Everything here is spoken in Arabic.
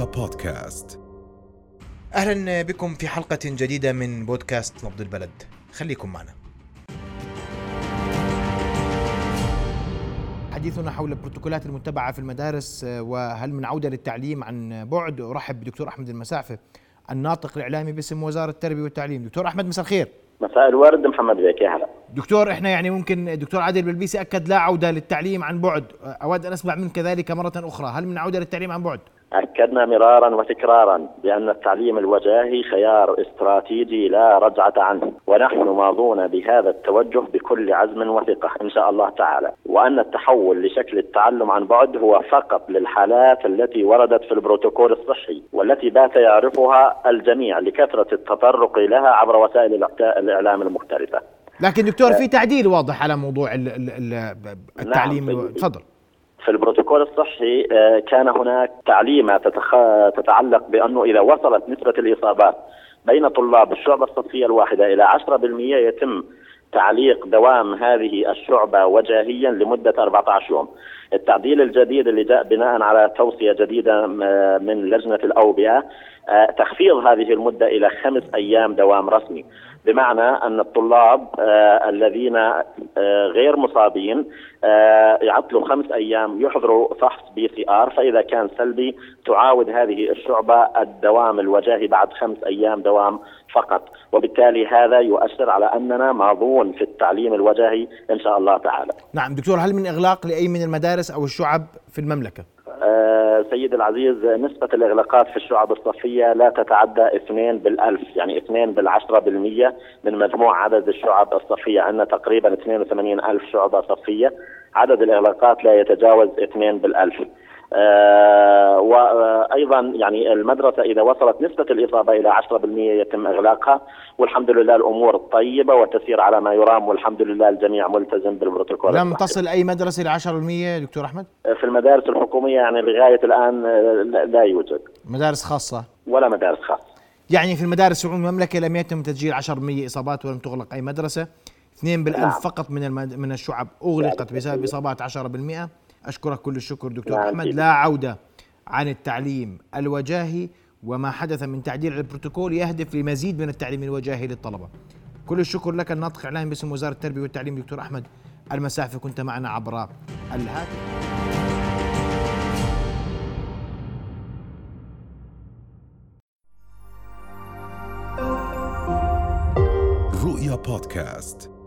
رؤيا بودكاست. أهلا بكم في حلقة جديدة من بودكاست نبض البلد. خليكم معنا. حديثنا حول البروتوكولات المتبعة في المدارس آه، وهل من عودة للتعليم عن بعد؟ أرحب بدكتور أحمد المساعفه الناطق الإعلامي باسم وزارة التربية والتعليم. دكتور أحمد مساء الخير. مساء الورد محمد بيك يا هلا. دكتور إحنا يعني ممكن دكتور عادل بلبيسي أكد لا عودة للتعليم عن بعد. أود أن أسمع منك ذلك مرة أخرى. هل من عودة للتعليم عن بعد؟ أكدنا مرارا وتكرارا بأن التعليم الوجاهي خيار استراتيجي لا رجعة عنه ونحن ماضون بهذا التوجه بكل عزم وثقة إن شاء الله تعالى. وأن التحول لشكل التعلم عن بعد هو فقط للحالات التي وردت في البروتوكول الصحي والتي بات يعرفها الجميع لكثرة التطرق لها عبر وسائل الإعلام المختلفة. لكن دكتور في تعديل واضح على موضوع ال- التعليم. نعم. تفضل. في البروتوكول الصحي آه، كان هناك تعليمات تتعلق بأنه إذا وصلت نسبة الإصابات بين طلاب الشعبة الصفية الواحدة إلى 10% يتم تعليق دوام هذه الشعبة وجاهيا لمدة 14 يوم. التعديل الجديد اللي جاء بناء على توصية جديدة آه، من لجنة الأوبئة آه، تخفيض هذه المدة إلى خمس أيام دوام رسمي. بمعنى أن الطلاب آه، الذين آه، غير مصابين آه، يعطلوا خمس أيام يحضروا فحص PCR فإذا كان سلبي تعاود هذه الشعبة الدوام الوجاهي بعد خمس أيام دوام فقط. وبالتالي هذا يؤثر على أننا ماضون في التعليم الوجاهي إن شاء الله تعالى. نعم دكتور هل من إغلاق لأي من المدارس أو الشعب في المملكة؟ آه، سيد العزيز نسبة الإغلاقات في الشعب الصفية لا تتعدى اثنين بالألف يعني اثنين بالعشرة بالمية من مجموع عدد الشعب الصفية عندنا تقريبا 82 ألف شعبة صفية عدد الإغلاقات لا يتجاوز اثنين بالألف. آه وأيضا يعني المدرسة إذا وصلت نسبة الإصابة إلى 10% يتم إغلاقها والحمد لله الأمور طيبة وتسير على ما يرام والحمد لله الجميع ملتزم بالبروتوكول. لم. تصل أي مدرسة ل 10% دكتور أحمد؟ في المدارس الحكومية يعني لغاية الآن آه، لا- يوجد. مدارس خاصة؟ ولا مدارس خاصة. يعني في المدارس في المملكة لم يتم تسجيل 10% إصابات ولم تغلق أي مدرسة؟ اثنين بالألف نعم. فقط من المد... من الشعب أغلقت بسبب إصابات 10% أشكرك كل الشكر دكتور أحمد. جدا. لا عودة عن التعليم الوجاهي وما حدث من تعديل على البروتوكول يهدف لمزيد من التعليم الوجاهي للطلبة. كل الشكر لك الناطق اعلامي باسم وزارة التربية والتعليم دكتور أحمد. المسافه كنت معنا عبر الهاتف. رؤيا بودكاست.